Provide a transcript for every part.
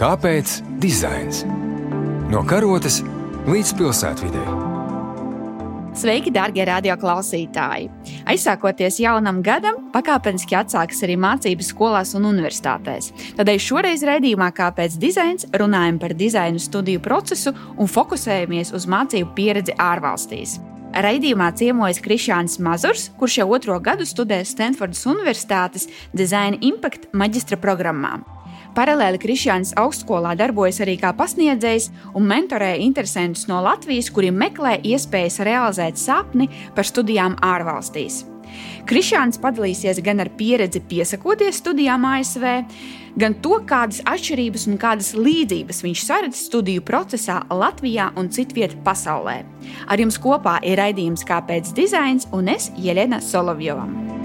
Kāpēc dizains? No karotes līdz pilsētvidē. Sveiki, darbie radioklausītāji! Aizsākoties jaunam gadam, pakāpeniski atsākas arī mācības skolās un universitātēs. Tādēļ šoreiz raidījumā, kāpēc dizains, runājam par dizaina studiju procesu un fokusējamies uz mācību pieredzi ārvalstīs. Raidījumā ciemojas Krišāns Mazurs, kurš jau otro gadu studē Stanfordas Universitātes Design Impact maģistra programmā. Paralēli Krišāns augstskolā darbojas arī kā pasniedzējs un mentorē interesantus no Latvijas, kuri meklē iespējas realizēt sapni par studijām ārvalstīs. Krišāns padalīsies gan ar pieredzi piesakoties studijām ASV, gan to, kādas atšķirības un kādas līdzības viņš saredz studiju procesā Latvijā un citvietā pasaulē. Ar jums kopā ir raidījums Kāpēc dizains un es Jelena Solovjova.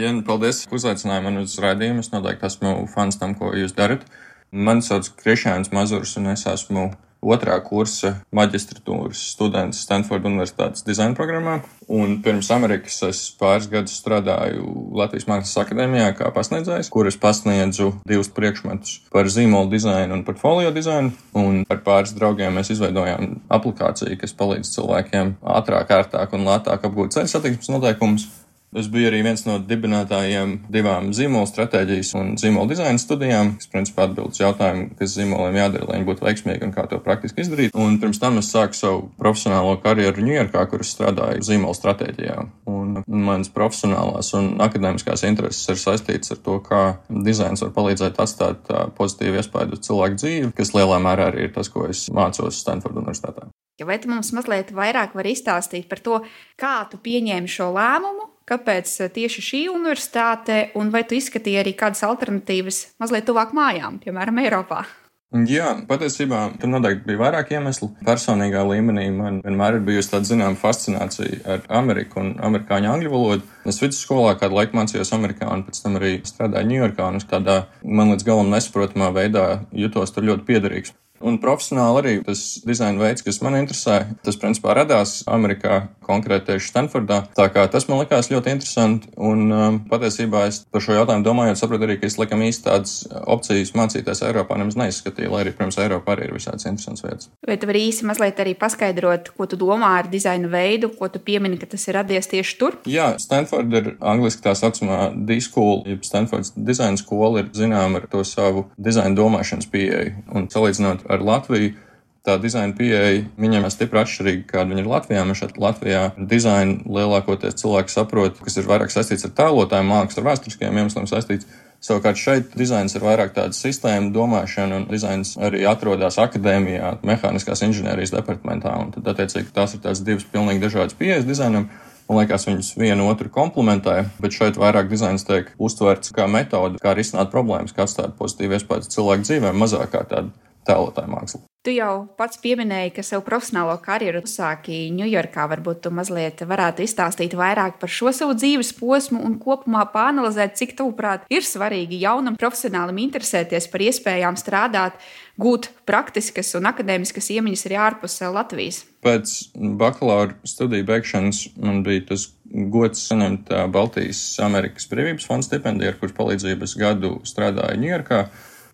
Jēna, paldies, ka uzaicinājāt mani uz raidījumu. Es noteikti esmu fans tam, ko jūs darat. Mani sauc Krišāns Mazurs, un es esmu otrā kursa maģistratūras students Stanfordas Universitātes dizaina programmā. Un pirms Amerikas es pāris gadus strādāju Latvijas Mākslas akadēmijā kā pasniedzējs, kur es pasniedzu divus priekšmetus par zīmolu dizainu un portfolio dizainu. Un ar pāris draugiem mēs izveidojām aplikāciju, kas palīdz cilvēkiem ātrāk, ērtāk un lētāk apgūt ceļu satiksmes noteikumus. Es biju arī viens no dibinātājiem divām zīmola stratēģijas un zīmola dizaina studijām, kas principā atbild uz jautājumu, kas zīmoliem jādara, lai viņi būtu veiksmīgi un kā to praktiski izdarīt. Un pirms tam es sāku savu profesionālo karjeru Ņujorkā, kur es strādāju zīmola stratēģijā. Un manas profesionālās un akadēmiskās intereses ir saistītas ar to, kā dizains var palīdzēt atstāt pozitīvu iespaidu uz cilvēku dzīvi, kas lielā mērā arī ir tas, ko es mācos Stanfordas Universitātē. Vai tu mums mazliet vairāk vari izstāstīt par to, kā tu pieņēmi šo lēmumu, kāpēc eh, tieši šī universitāte, un vai tu izskatīji arī kādas alternatīvas mazliet tuvāk mājām, piemēram, Eiropā? Jā, patiesībā tam noteikti bija vairāk iemeslu. Personīgā līmenī man vienmēr ir bijusi tāda zināma fascinācija ar Ameriku un amerikāņu angļu valodu. Es vidusskolā kādu laiku mācījos Amerikā un pēc tam arī strādāju Ņujorkā un tādā man līdz galam nesaprotamā veidā jutos tur ļoti piederīgs. Un profesionāli arī tas dizaina veids, kas man interesē, tas principā radās Amerikā, konkrēti tieši Stanfordā. Tā kā tas man likās ļoti interesanti, un um, patiesībā es par šo jautājumu domājot, sapratu arī, ka es laikam īsti tādas opcijas mācīties Eiropā nemaz neizskatīju, lai arī, protams, Eiropā arī ir visādas interesantas vietas. Vai tu vari īsi mazliet arī paskaidrot, ko tu domā ar dizaina veidu, ko tu piemini, ka tas ir radies tieši tur? Jā, Stanford ir angliski tā saucamā D-school, jeb Stanfords dizaina skola ir zināma ar to savu dizaina domāšanas pieeju, un salīdzinot ar Latviju. Tā dizaina pieeja viņam ir stipri atšķirīga, kāda ir Latvijā. Mēs šeit Latvijā dizainu lielākoties cilvēki saprot, kas ir vairāk saistīts ar tēlotāju mākslu, ar vēsturiskajiem iemesliem saistīts. Savukārt šeit dizains ir vairāk tāda sistēma domāšana, un dizains arī atrodas akadēmijā, mehāniskās inženierijas departamentā. Tad, attiecīgi, tās ir tās divas pilnīgi dažādas pieejas dizainam. Man liekas, viņas vienu otru komplementē, bet šeit vairāk dizains tiek uztverts kā metode, kā risināt problēmas, kā atstāt pozitīvu iespēju cilvēku dzīvēm, mazāk kā tādu tēlotāju mākslu. Tu jau pats pieminēji, ka savu profesionālo karjeru uzsāki Ņujorkā. Varbūt tu mazliet varētu izstāstīt vairāk par šo savu dzīves posmu un kopumā pāanalizēt, cik tavuprāt ir svarīgi jaunam profesionālim interesēties par iespējām strādāt, gūt praktiskas un akadēmiskas iemaņas arī ārpus Latvijas. Pēc bakalaura studiju beigšanas man bija tas gods saņemt Baltijas Amerikas Brīvības fonda stipendiju, ar kuras palīdzību es gadu strādāju Ņujorkā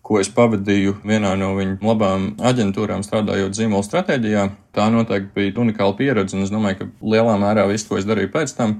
ko es pavadīju vienā no viņu labām aģentūrām, strādājot zīmola stratēģijā. Tā noteikti bija unikāla pieredze, un es domāju, ka lielā mērā viss, ko es darīju pēc tam,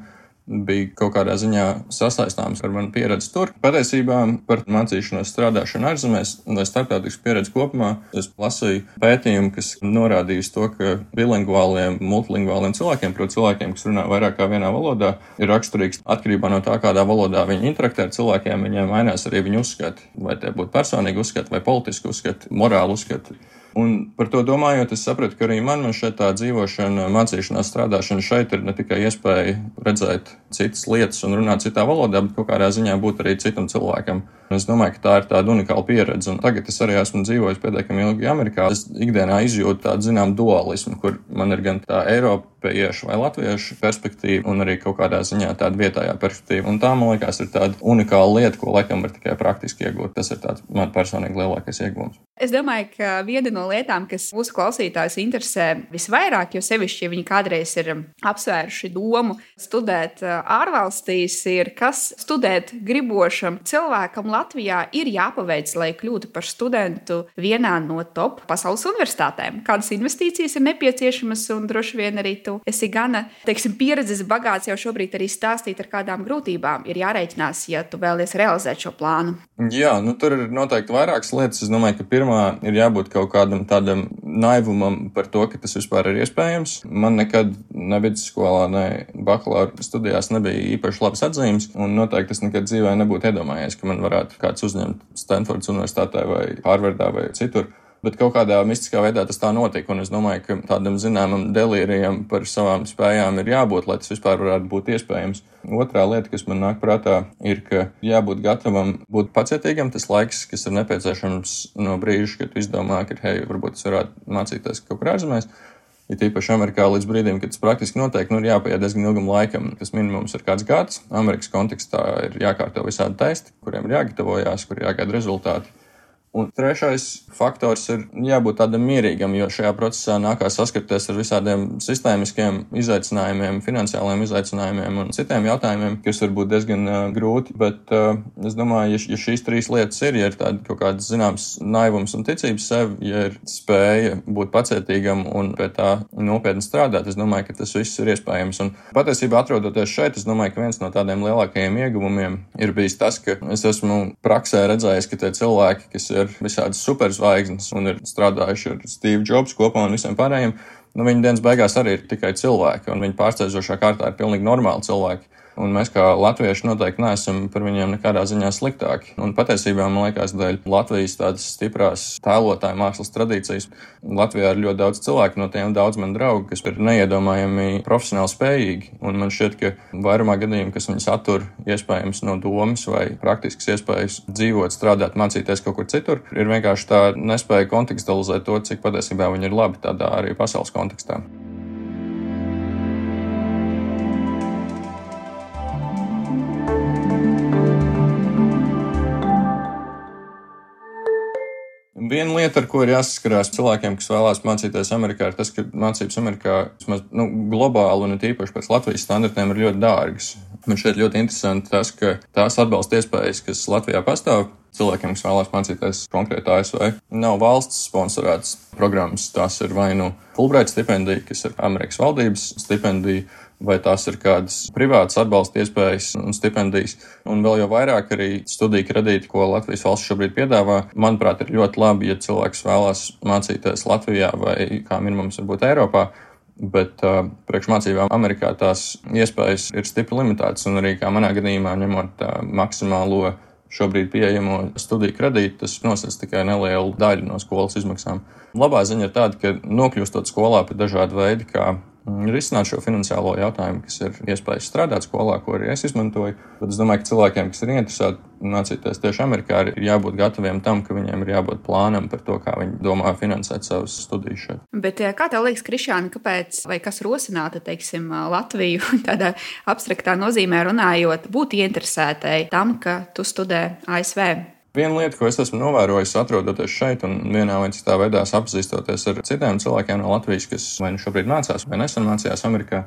bija kaut kādā ziņā sasaistāms ar manu pieredzi tur. Patiesībā par mācīšanos strādāšanu ārzemēs vai starptautisku pieredzi kopumā es lasīju pētījumu, kas norādījis to, ka bilingvāliem, multilingvāliem cilvēkiem, proti cilvēkiem, kas runā vairāk kā vienā valodā, ir raksturīgs atkarībā no tā, kādā valodā viņi interaktē ar cilvēkiem, viņiem mainās arī viņu uzskati, vai tie būtu personīgi uzskati vai politiski uzskati, morāli uzskati. Un par to domājot, es sapratu, ka arī man, man šeit tā dzīvošana, mācīšanās, strādāšana šeit ir ne tikai iespēja redzēt citas lietas un runāt citā valodā, bet kaut kādā ziņā būt arī citam cilvēkam. Un es domāju, ka tā ir tāda unikāla pieredze. Un tagad es arī esmu dzīvojis pietiekami ilgi Amerikā. Es ikdienā izjūtu tādu, zinām, dualismu, kur man ir gan tā eiropiešu vai latviešu perspektīvu, un arī kaut kādā ziņā tāda vietējā perspektīva. Un tā, man liekas, ir tāda unikāla lieta, ko laikam var tikai praktiski iegūt. Tas ir tāds man personīgi lielākais iegūms. Es domāju, ka viena no lietām, kas mūsu klausītājus interesē visvairāk, jo sevišķi, ja viņi kādreiz ir um, apsvēruši domu studēt uh, ārvalstīs, ir, kas studēt gribošam cilvēkam Latvijā ir jāpaveic, lai kļūtu par studentu vienā no top pasaules universitātēm. Kādas investīcijas ir nepieciešamas, un droši vien arī tu esi gana teiksim, pieredzes bagāts jau šobrīd arī stāstīt, ar kādām grūtībām ir jārēķinās, ja tu vēlies realizēt šo plānu. Jā, nu, tur ir noteikti vairākas lietas. Es domāju, ka pirmā ir jābūt kaut kādam tādam naivumam par to, ka tas vispār ir iespējams. Man nekad ne vidusskolā, ne bakalaura studijās nebija īpaši labas atzīmes, un noteikti es nekad dzīvē nebūtu iedomājies, ka man varētu kāds uzņemt Stanfordas universitātē vai Harvardā vai citur. Bet kaut kādā mistiskā veidā tas tā notika, un es domāju, ka tādam zināmam delīrijam par savām spējām ir jābūt, lai tas vispār varētu būt iespējams. Otrā lieta, kas man nāk prātā, ir, ka jābūt gatavam būt pacietīgam. Tas laiks, kas ir nepieciešams no brīža, kad izdomā, ka, hei, varbūt es varētu mācīties kaut kur ārzemēs. Ir ja tīpaši Amerikā līdz brīdim, kad tas praktiski notiek, nu, ir jāpaiet diezgan ilgam laikam. Tas minimums ir kāds gads. Amerikas kontekstā ir jākārto visādi testi, kuriem ir jāgatavojas, kur ir jāgaida rezultāti. Un trešais faktors ir jābūt tādam mierīgam, jo šajā procesā nākās saskarties ar visādiem sistēmiskiem izaicinājumiem, finansiāliem izaicinājumiem un citiem jautājumiem, kas var būt diezgan uh, grūti. Bet uh, es domāju, ja, ja šīs trīs lietas ir, ja ir tāda kaut kāds zināms naivums un ticības sev, ja ir spēja būt pacietīgam un pie tā nopietni strādāt, es domāju, ka tas viss ir iespējams. Un patiesībā atrodoties šeit, es domāju, ka viens no tādiem lielākajiem ieguvumiem ir bijis tas, ka es esmu praksē redzējis, ka tie cilvēki, kas ir ir visādas superzvaigznes un ir strādājuši ar Steve Jobs kopā un visiem pārējiem. Nu, viņa dienas beigās arī ir tikai cilvēki, un viņa pārsteidzošā kārtā ir pilnīgi normāli cilvēki. Un mēs, kā latvieši, noteikti neesam par viņiem nekādā ziņā sliktāki. Un patiesībā, man liekas, dēļ Latvijas tādas stiprās tēlotāju mākslas tradīcijas, Latvijā ir ļoti daudz cilvēku, no tiem daudz man draugu, kas ir neiedomājami profesionāli spējīgi. Un man šķiet, ka vairumā gadījumu, kas viņus attur iespējams no domas vai praktiskas iespējas dzīvot, strādāt, mācīties kaut kur citur, ir vienkārši tā nespēja kontekstualizēt to, cik patiesībā viņi ir labi tādā arī pasaules kontekstā. Viena lieta, ar ko ir jāsaskarās cilvēkiem, kas vēlās mācīties Amerikā, ir tas, ka mācības Amerikā vismaz nu, globāli un tīpaši pēc Latvijas standartiem ir ļoti dārgas. Man šeit ļoti interesanti tas, ka tās atbalsta iespējas, kas Latvijā pastāv, cilvēkiem, kas vēlās mācīties konkrēti ASV, nav valsts sponsorētas programmas. Tās ir vai nu Fulbright stipendija, kas ir Amerikas valdības stipendija vai tās ir kādas privātas atbalsta iespējas un stipendijas. Un vēl jau vairāk arī studiju kredīti, ko Latvijas valsts šobrīd piedāvā, manuprāt, ir ļoti labi, ja cilvēks vēlās mācīties Latvijā vai kā minimums varbūt Eiropā. Bet uh, priekšmācībām Amerikā tās iespējas ir stipri limitētas, un arī kā manā gadījumā, ņemot uh, maksimālo šobrīd pieejamo studiju kredītu, tas nosacīs tikai nelielu daļu no skolas izmaksām. Labā ziņa ir tāda, ka nokļūstot skolā pie dažādu veidu, kā risināt šo finansiālo jautājumu, kas ir iespējas strādāt skolā, ko arī es izmantoju. Bet es domāju, ka cilvēkiem, kas ir interesēti mācīties tieši Amerikā, ir jābūt gataviem tam, ka viņiem ir jābūt plānam par to, kā viņi domā finansēt savas studijas šeit. Bet kā tev liekas, Krišāna, kāpēc vai kas rosināta, teiksim, Latviju tādā abstraktā nozīmē runājot, būt ieinteresētai tam, ka tu studē ASV? Viena lieta, ko es esmu novērojis, atrodoties šeit un vienā vai citā veidā apzīstoties ar citiem cilvēkiem no Latvijas, kas vai nu šobrīd mācās, vai nesen mācījās Amerikā,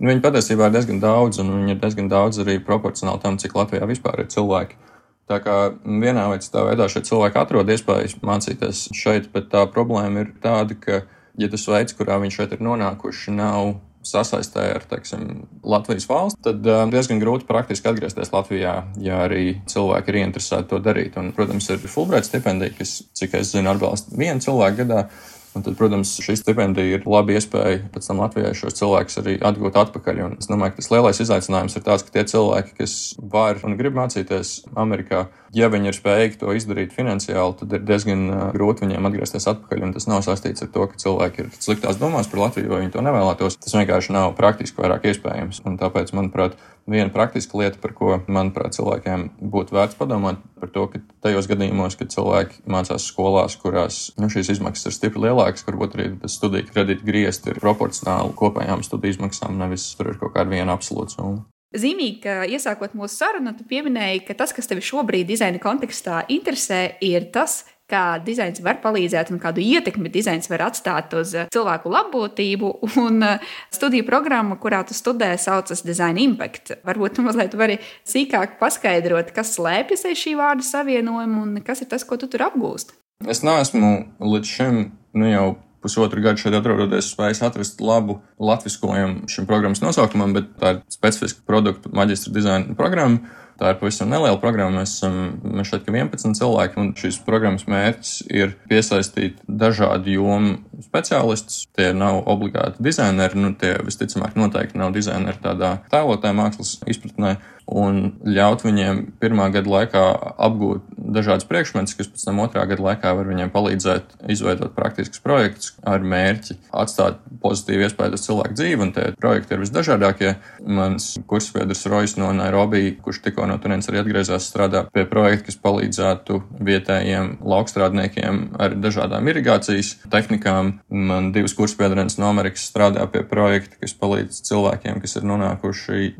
viņi patiesībā ir diezgan daudz, un viņi ir diezgan daudz arī proporcionāli tam, cik Latvijā vispār ir cilvēki. Tā kā vienā vai citā veidā šie cilvēki atrod iespējas mācīties šeit, bet tā problēma ir tāda, ka, ja tas veids, kurā viņi šeit ir nonākuši, nav sasaistē ar teiksim, Latvijas valsts, tad uh, diezgan grūti praktiski atgriezties Latvijā, ja arī cilvēki ir ieinteresēti to darīt. Un, protams, ir Fulbright stipendija, kas, cik es zinu, atbalsta vienu cilvēku gadā. Un tad, protams, šī stipendija ir laba iespēja pēc tam Latvijai šos cilvēkus arī atgūt atpakaļ. Un es domāju, ka tas lielais izaicinājums ir tāds, ka tie cilvēki, kas var un grib mācīties Amerikā, ja viņi ir spējīgi to izdarīt finansiāli, tad ir diezgan grūti viņiem atgriezties atpakaļ. Un tas nav saistīts ar to, ka cilvēki ir sliktās domās par Latviju, vai viņi to nevēlētos. Tas vienkārši nav praktiski vairāk iespējams. Un tāpēc, manuprāt, viena praktiska lieta, par ko, manuprāt, cilvēkiem būtu vērts padomāt, par to, ka tajos gadījumos, kad cilvēki mācās skolās, kurās nu, šīs izmaksas ir stipri lielākas, varbūt arī studiju kredīta griezti ir proporcionāli kopējām studiju izmaksām, nevis tur ir kaut kāda viena absolūta summa. Zīmīgi, ka iesākot mūsu sarunu, tu pieminēji, ka tas, kas tevi šobrīd dizaina kontekstā interesē, ir tas, kā dizains var palīdzēt un kādu ietekmi dizains var atstāt uz eh, cilvēku labbūtību. Un eh, studiju programma, kurā tu studē, saucas Design Impact. Varbūt tu mazliet vari sīkāk paskaidrot, kas slēpjas aiz šī vārda savienojuma un kas ir tas, ko tu tur apgūsti. Es neesmu līdz šim nu jau pusotru gadu šeit atrodoties, spējis atrast labu latviskojumu šim programmas nosaukumam, bet tā ir specifiska produktu maģistra dizaina programma. Tā ir pavisam neliela programma. Mēs esam mēs šeit 11 cilvēki, un šīs programmas mērķis ir piesaistīt dažādu jomu speciālistus. Tie nav obligāti dizaineri, nu, tie visticamāk noteikti nav dizaineri tādā tēlotāja mākslas izpratnē un ļaut viņiem pirmā gada laikā apgūt dažādas priekšmetus, kas pēc tam otrā gada laikā var viņiem palīdzēt izveidot praktiskus projektus ar mērķi atstāt pozitīvu iespēju uz cilvēku dzīvi, un tie projekti ir visdažādākie. Mans kursbiedrs Rojas no Nairobi, kurš tikko no turienes arī atgriezās, strādā pie projekta, kas palīdzētu vietējiem laukstrādniekiem ar dažādām irigācijas tehnikām. Man divas kursbiedrenes no Amerikas strādā pie projekta, kas palīdz cilvēkiem, kas ir nonākuši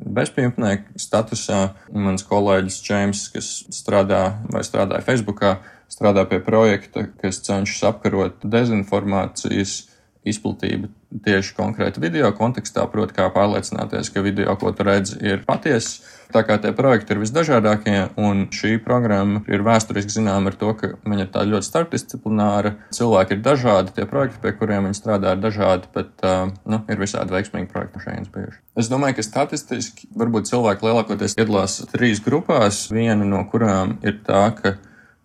statusā statusā. Mans kolēģis Čēms, kas strādā vai strādāja Facebookā, strādā pie projekta, kas cenšas apkarot dezinformācijas izplatību tieši konkrēti video kontekstā, proti, kā pārliecināties, ka video, ko tu redzi, ir patiesa. Tā kā tie projekti ir visdažādākie, un šī programma ir vēsturiski zināma ar to, ka viņa ir tā ļoti starpdisciplināra. Cilvēki ir dažādi, tie projekti, pie kuriem viņi strādā, ir dažādi, bet uh, nu, ir visādi veiksmīgi projekti šeit bijuši. Es domāju, ka statistiski varbūt cilvēki lielākoties piedalās trīs grupās, viena no kurām ir tā, ka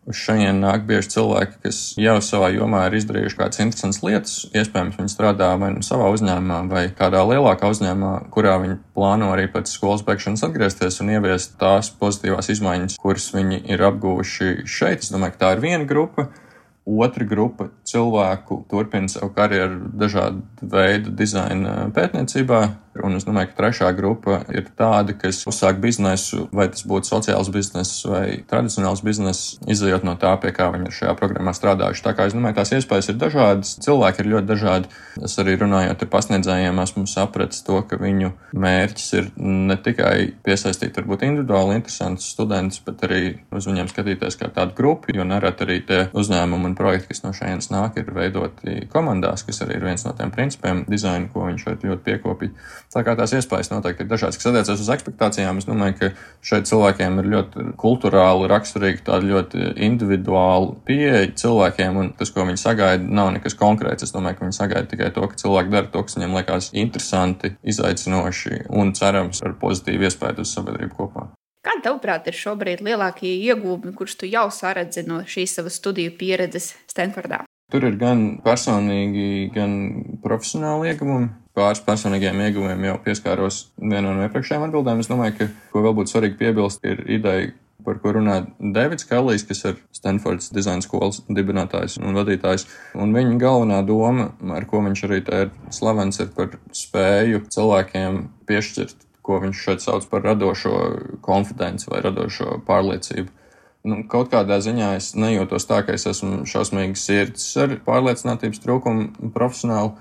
Uz šejien nāk bieži cilvēki, kas jau savā jomā ir izdarījuši kādas interesantas lietas. Iespējams, viņi strādā vai nu savā uzņēmumā, vai kādā lielākā uzņēmumā, kurā viņi plāno arī pēc skolas beigšanas atgriezties un ieviest tās pozitīvās izmaiņas, kuras viņi ir apguvuši šeit. Es domāju, ka tā ir viena grupa. Otra grupa cilvēku turpina savu karjeru dažādu veidu dizaina pētniecībā, Un es domāju, ka trešā grupa ir tāda, kas uzsāk biznesu, vai tas būtu sociāls bizness vai tradicionāls bizness, izējot no tā, pie kā viņi ir šajā programmā strādājuši. Tā kā es domāju, tās iespējas ir dažādas, cilvēki ir ļoti dažādi. Es arī runājot ar pasniedzējiem, esmu sapratis to, ka viņu mērķis ir ne tikai piesaistīt varbūt individuāli interesantus studentus, bet arī uz viņiem skatīties kā tādu grupu, jo nereti arī tie uzņēmumi un projekti, kas no šejienes nāk, ir veidoti komandās, kas arī ir viens no tiem principiem dizaina, ko viņš šeit ļoti piekopīja. Tā kā tās iespējas noteikti ir dažādas, kas attiecas uz expectācijām. Es domāju, ka šeit cilvēkiem ir ļoti kultūrāli raksturīga, tāda ļoti individuāla pieeja cilvēkiem, un tas, ko viņi sagaida, nav nekas konkrēts. Es domāju, ka viņi sagaida tikai to, ka cilvēki dara to, kas viņiem liekas interesanti, izaicinoši un cerams ar pozitīvu iespēju uz sabiedrību kopumā. Kāda, tavuprāt, ir šobrīd lielākie iegūmi, kurus tu jau saredzi no šīs savas studiju pieredzes Stanfordā? Tur ir gan personīgi, gan profesionāli ieguvumi pāris personīgiem ieguvumiem jau pieskāros vienā no iepriekšējām atbildēm. Es domāju, ka, ko vēl būtu svarīgi piebilst, ir ideja, par ko runā Davids Kallijs, kas ir Stanfordas dizaina skolas dibinātājs un vadītājs. Un viņa galvenā doma, ar ko viņš arī ir slavens, ir par spēju cilvēkiem piešķirt, ko viņš šeit sauc par radošo konfidenci vai radošo pārliecību. Nu, kaut kādā ziņā es nejūtos tā, ka es esmu šausmīgi sirds ar pārliecinātības trūkumu profesionāli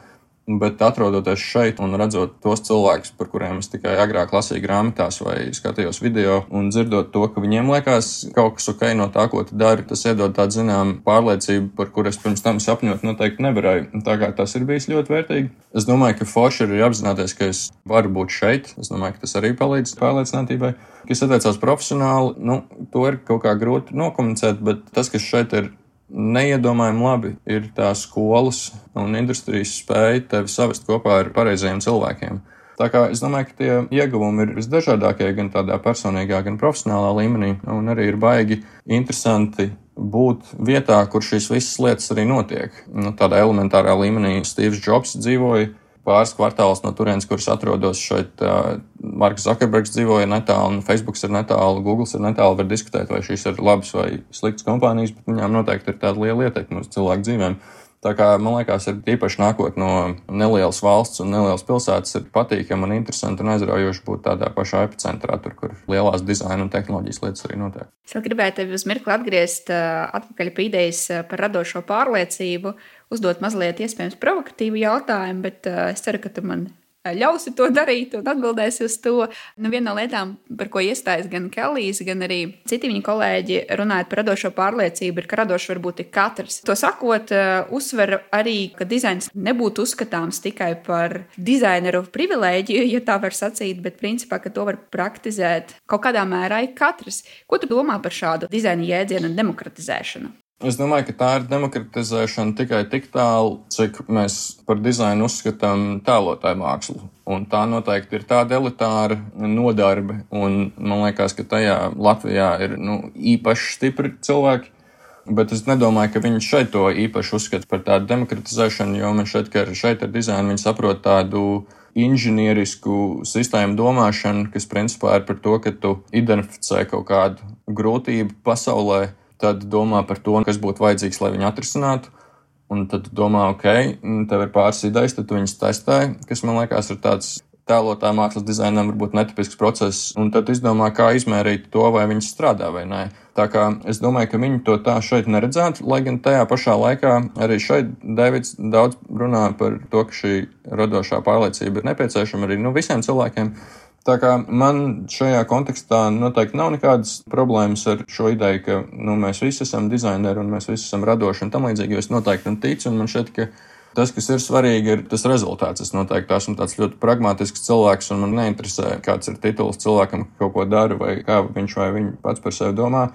Bet atrodoties šeit un redzot tos cilvēkus, par kuriem es tikai agrāk lasīju grāmatās vai skatījos video, un dzirdot to, ka viņiem liekas kaut kas ok no tā, ko tu dari, tas iedod tādu zināmu pārliecību, par kur es pirms tam sapņot noteikti nevarēju. Tā kā tas ir bijis ļoti vērtīgi. Es domāju, ka forši ir apzināties, ka es varu būt šeit. Es domāju, ka tas arī palīdz pārliecinātībai. Kas attiecās profesionāli, nu, to ir kaut kā grūti nokomunicēt, bet tas, kas šeit ir neiedomājami labi ir tā skolas un industrijas spēja tevi savest kopā ar pareizajiem cilvēkiem. Tā kā es domāju, ka tie ieguvumi ir visdažādākie gan tādā personīgā, gan profesionālā līmenī, un arī ir baigi interesanti būt vietā, kur šīs visas lietas arī notiek. Nu, tādā elementārā līmenī Steve's Jobs dzīvoja pāris kvartālus no turienes, kuras atrodos šeit. Uh, Marks Zakerbergs dzīvoja netālu, un Facebook ir netālu, Google ir netālu. Var diskutēt, vai šīs ir labas vai sliktas kompānijas, bet viņām noteikti ir tāda liela ietekme uz cilvēku dzīvēm. Tā kā man liekas, ir īpaši nākot no nelielas valsts un nelielas pilsētas, ir patīkami un interesanti un aizraujoši būt tādā pašā epicentrā, tur, kur lielās dizaina un tehnoloģijas lietas arī notiek. Es gribēju tevi uz mirkli atgriezt atpakaļ pie idejas par radošo pārliecību uzdot mazliet iespējams provokatīvu jautājumu, bet uh, es ceru, ka tu man ļausi to darīt un atbildēsi uz to. Nu, viena no lietām, par ko iestājas gan Kelijs, gan arī citi viņa kolēģi, runājot par radošo pārliecību, ir, ka radošs var būt katrs. To sakot, uh, uzsver arī, ka dizains nebūtu uzskatāms tikai par dizaineru privilēģiju, ja tā var sacīt, bet principā, ka to var praktizēt kaut kādā mērā katrs. Ko tu domā par šādu dizaina jēdzienu demokratizēšanu? Es domāju, ka tā ir demokratizēšana tikai tik tālu, cik mēs par dizainu uzskatām tēlotāju mākslu. Un tā noteikti ir tāda elitāra nodarbe, un man liekas, ka tajā Latvijā ir nu, īpaši stipri cilvēki. Bet es nedomāju, ka viņi šeit to īpaši uzskata par tādu demokratizēšanu, jo man šķiet, ka šeit ar dizainu viņi saprot tādu inženierisku sistēmu domāšanu, kas principā ir par to, ka tu identificē kaut kādu grūtību pasaulē tad domā par to, kas būtu vajadzīgs, lai viņu atrisinātu. Un tad domā, ok, tev ir pāris idejas, tad tu viņus testē, kas man liekas ir tāds tēlotā mākslas dizainam varbūt netipisks process, un tad izdomā, kā izmērīt to, vai viņš strādā vai nē. Tā kā es domāju, ka viņi to tā šeit neredzētu, lai gan tajā pašā laikā arī šeit Davids daudz runā par to, ka šī radošā pārliecība ir nepieciešama arī nu, visiem cilvēkiem. Tā kā man šajā kontekstā noteikti nav nekādas problēmas ar šo ideju, ka nu, mēs visi esam dizaineri un mēs visi esam radoši un tam līdzīgi, es noteikti tam ticu, un man šķiet, ka tas, kas ir svarīgi, ir tas rezultāts. Es noteikti esmu tāds ļoti pragmatisks cilvēks, un man neinteresē, kāds ir tituls cilvēkam, ka kaut ko dara, vai kā viņš vai viņa pats par sevi domā.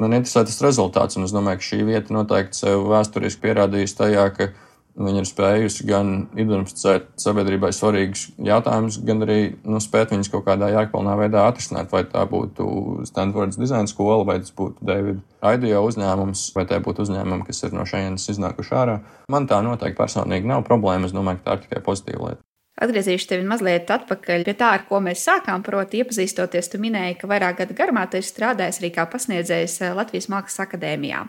Man interesē tas rezultāts, un es domāju, ka šī vieta noteikti sev vēsturiski pierādījusi tajā, ka Viņa ir spējusi gan identificēt sabiedrībai svarīgus jautājumus, gan arī nu, spēt viņus kaut kādā jēgpilnā veidā atrisināt. Vai tā būtu Stanfordas dizaina skola, vai tas būtu Davida Aidio uzņēmums, vai tie būtu uzņēmumi, kas ir no šejienes iznākuši ārā. Man tā noteikti personīgi nav problēma. Es domāju, ka tā ir tikai pozitīva lieta. Atgriezīšu tevi mazliet atpakaļ pie tā, ar ko mēs sākām. Proti, iepazīstoties, tu minēji, ka vairāk gadu garumā tu esi strādājis arī kā pasniedzējs Latvijas Mākslas akadēmijā.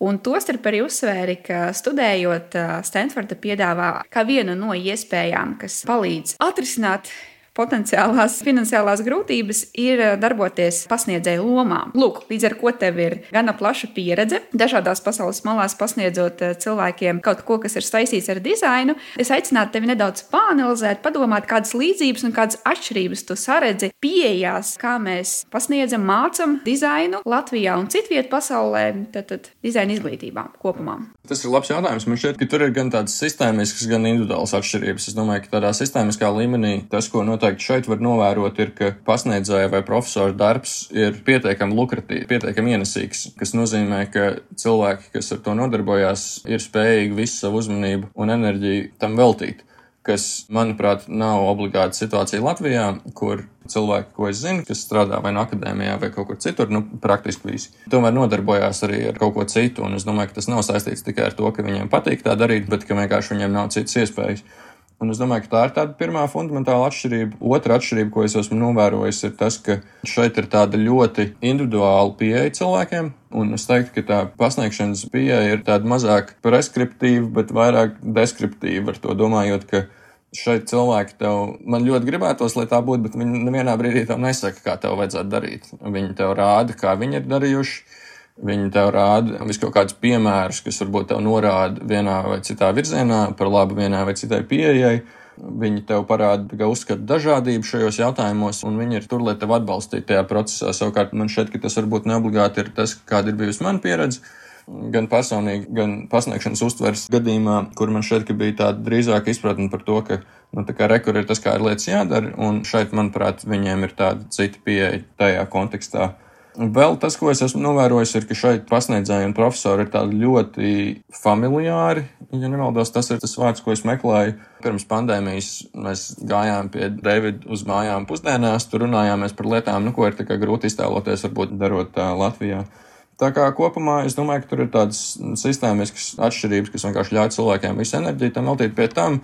Un tostarp arī uzsvēri, ka studējot Stanforda piedāvā kā vienu no iespējām, kas palīdz atrisināt potenciālās finansiālās grūtības ir eh, darboties pasniedzēju lomā. Lūk, līdz ar to tev ir gana plaša pieredze dažādās pasaules malās pasniedzot eh, cilvēkiem kaut ko, kas ir saistīts ar dizainu. Es aicinātu tevi nedaudz pāanalizēt, padomāt, kādas līdzības un kādas atšķirības tu saredzi pieejās, kā mēs pasniedzam, mācam dizainu Latvijā un citviet pasaulē, tad, tad dizaina izglītībā kopumā. Tas ir labs jautājums. Man šķiet, ka tur ir gan tādas sistēmiskas, gan individuālas atšķirības. Es domāju, ka tādā sistēmiskā līmenī tas, ko noteikti noteikti šeit var novērot, ir, ka pasniedzēja vai profesora darbs ir pietiekami lukratīvs, pietiekami ienesīgs, kas nozīmē, ka cilvēki, kas ar to nodarbojās, ir spējīgi visu savu uzmanību un enerģiju tam veltīt kas, manuprāt, nav obligāta situācija Latvijā, kur cilvēki, ko es zinu, kas strādā vai no akadēmijā vai kaut kur citur, nu, praktiski visi, tomēr nodarbojās arī ar kaut ko citu. Un es domāju, ka tas nav saistīts tikai ar to, ka viņiem patīk tā darīt, bet ka vienkārši viņiem nav citas iespējas. Un es domāju, ka tā ir tāda pirmā fundamentāla atšķirība. Otra atšķirība, ko es esmu novērojis, ir tas, ka šeit ir tāda ļoti individuāla pieeja cilvēkiem. Un es teiktu, ka tā pasniegšanas pieeja ir tāda mazāk preskriptīva, bet vairāk deskriptīva. Ar to domājot, ka šeit cilvēki tev, man ļoti gribētos, lai tā būtu, bet viņi nevienā brīdī tev nesaka, kā tev vajadzētu darīt. Viņi tev rāda, kā viņi ir darījuši Viņi tev rāda visu kaut kādus piemērus, kas varbūt tev norāda vienā vai citā virzienā, par labu vienai vai citai pieejai. Viņi tev parāda, ka uzskata dažādību šajos jautājumos, un viņi ir tur, lai tevi atbalstītu tajā procesā. Savukārt man šķiet, ka tas varbūt neobligāti ir tas, kāda ir bijusi mana pieredze. Gan personīgi, gan pasniegšanas uztveres gadījumā, kur man ka bija tāda drīzāka izpratne par to, ka nu, rekur ir tas, kā ir lietas jādara, un šeit, manuprāt, viņiem ir tāda cita pieeja tajā kontekstā. Vēl tas, ko es esmu novērojis, ir, ka šeit pasniedzēji un profesori ir tādi ļoti familiāri. Ja nemaldos, tas ir tas vārds, ko es meklēju. Pirms pandēmijas mēs gājām pie Davida uz mājām pusdienās, tur runājāmies par lietām, nu, ko ir grūti iztēloties, varbūt darot tā Latvijā. Tā kā kopumā es domāju, ka tur ir tādas sistēmiskas atšķirības, kas vienkārši ļauj cilvēkiem visu enerģiju tam veltīt pie tam.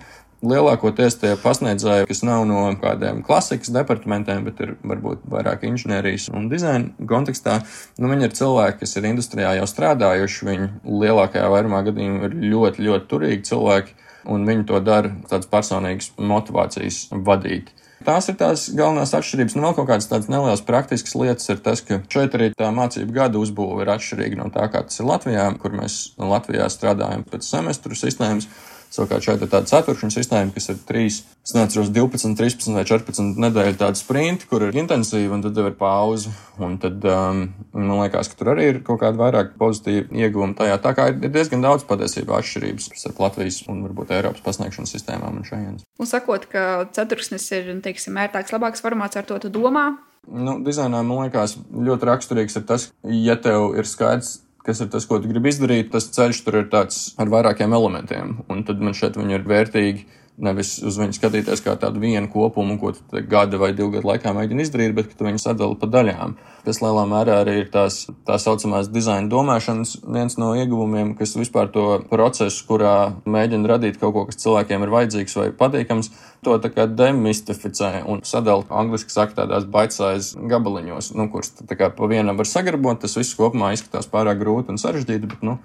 Lielākoties tie pasniedzēji, kas nav no kādiem klasikas departamentiem, bet ir varbūt vairāk inženierijas un dizaina kontekstā, nu, viņi ir cilvēki, kas ir industrijā jau strādājuši. Viņi lielākajā vairumā gadījumā ir ļoti, ļoti turīgi cilvēki. un viņi to dara tādas personīgas motivācijas vadīt. Tās ir tās galvenās atšķirības. Nu, vēl kaut kādas tādas nelielas praktiskas lietas ir tas, ka šeit arī tā mācību gada uzbūve ir atšķirīga no tā, kā tas ir Latvijā, kur mēs Latvijā strādājam pēc semestru sistēmas. Savukārt šeit ir tāda ceturkšņa sistēma, kas ir 3, es neatceros, 12, 13 vai 14 nedēļu tāda sprinta, kur ir intensīva un tad ir pauze. Un tad um, man liekas, ka tur arī ir kaut kāda vairāk pozitīva ieguvuma tajā. Tā kā ir diezgan daudz patiesībā atšķirības starp Latvijas un varbūt Eiropas pasniegšanas sistēmām un šajienes. Un sakot, ka ceturksnis ir, teiksim, ērtāks, labāks formāts, ar to tu domā? Nu, dizainā man liekas ļoti raksturīgs ir tas, ja tev ir skaidrs kas ir tas, ko tu gribi izdarīt, tas ceļš tur ir tāds ar vairākiem elementiem. Un tad man šeit viņi ir vērtīgi Nevis uz viņu skatīties kā tādu vienu kopumu, ko gada vai divu gadu laikā mēģini izdarīt, bet ka tu viņus sadali pa daļām. Tas lielā mērā arī ir tās tā saucamās dizaina domāšanas viens no ieguvumiem, kas vispār to procesu, kurā mēģina radīt kaut ko, kas cilvēkiem ir vajadzīgs vai patīkams, to tā kā demistificē un sadala angliski saka tādās bite-size gabaliņos, nu, kurus tā kā pa vienam var sagrabot, tas viss kopumā izskatās pārāk grūti un sarežģīti, bet, nu,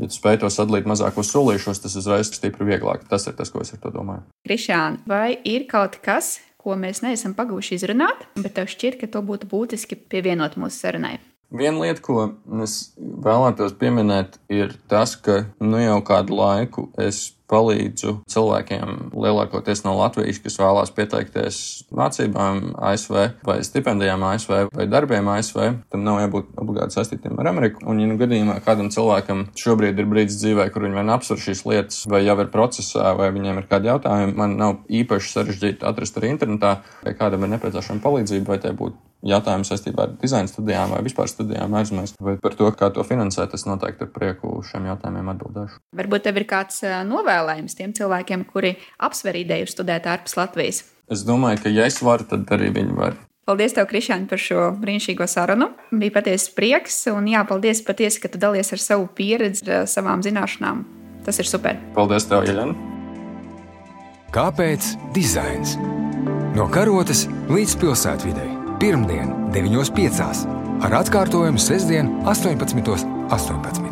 Ja tu spēj to sadalīt mazākos solīšos, tas uzreiz stipri vieglāk. Tas ir tas, ko es ar to domāju. Krišāna, vai ir kaut kas, ko mēs neesam pagūši izrunāt, bet tev šķiet, ka to būtu būtiski pievienot mūsu sarunai? Viena lieta, ko es vēlētos pieminēt, ir tas, ka nu jau kādu laiku es palīdzu cilvēkiem lielākoties no Latvijas, kas vēlās pieteikties mācībām ASV vai stipendijām ASV vai darbiem ASV. Tam nav jābūt obligāti saistītiem ar Ameriku. Un, ja nu gadījumā kādam cilvēkam šobrīd ir brīdis dzīvē, kur viņi vien apsver šīs lietas, vai jau ir procesā, vai viņiem ir kādi jautājumi, man nav īpaši sarežģīti atrast arī internetā, vai kādam ir nepieciešama palīdzība, vai tie būtu jautājumi saistībā ar dizaina studijām vai vispār studijām ārzemēs, vai par to, kā to finansēt, es noteikti ar prieku šiem jautājumiem atbildēšu. Varbūt tev ir kāds novēlējums tiem cilvēkiem, kuri apsver ideju studēt ārpus Latvijas? Es domāju, ka ja es varu, tad arī viņi var. Paldies, tev, Krišāņ, par šo brīnišķīgo sarunu. Bija patiesi prieks, un jā, paldies patiesi, ka tu dalies ar savu pieredzi, ar savām zināšanām. Tas ir super. Paldies, tev, Jeļana. Kāpēc dizains? No karotes līdz pilsētvidai pirmdien, 9.5. ar atkārtojumu sestdien, 18.18. 18.